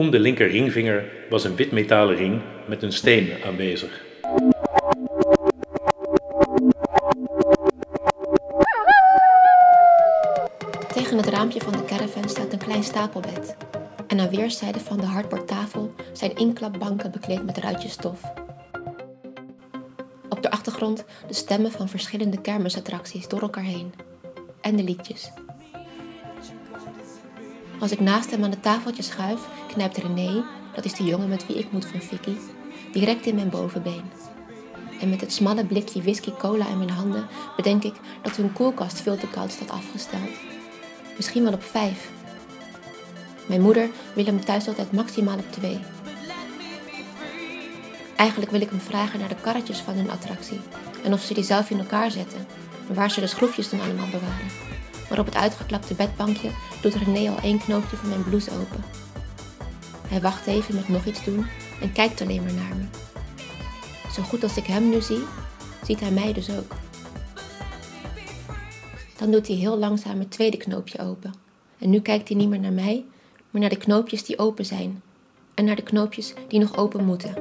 Om de linker ringvinger was een wit metalen ring met een steen aanwezig. Tegen het raampje van de caravan staat een klein stapelbed. En aan weerszijden van de hardboardtafel zijn inklapbanken bekleed met ruitjes stof. Op de achtergrond de stemmen van verschillende kermisattracties door elkaar heen. En de liedjes. Als ik naast hem aan de tafeltje schuif, knijpt René, dat is de jongen met wie ik moet van Vicky, direct in mijn bovenbeen. En met het smalle blikje whisky cola in mijn handen bedenk ik dat hun koelkast veel te koud staat afgesteld. Misschien wel op vijf. Mijn moeder wil hem thuis altijd maximaal op twee. Eigenlijk wil ik hem vragen naar de karretjes van hun attractie en of ze die zelf in elkaar zetten en waar ze de schroefjes dan allemaal bewaren. Maar op het uitgeklapte bedbankje doet René al één knoopje van mijn blouse open. Hij wacht even met nog iets doen en kijkt alleen maar naar me. Zo goed als ik hem nu zie, ziet hij mij dus ook. Dan doet hij heel langzaam het tweede knoopje open. En nu kijkt hij niet meer naar mij, maar naar de knoopjes die open zijn. En naar de knoopjes die nog open moeten.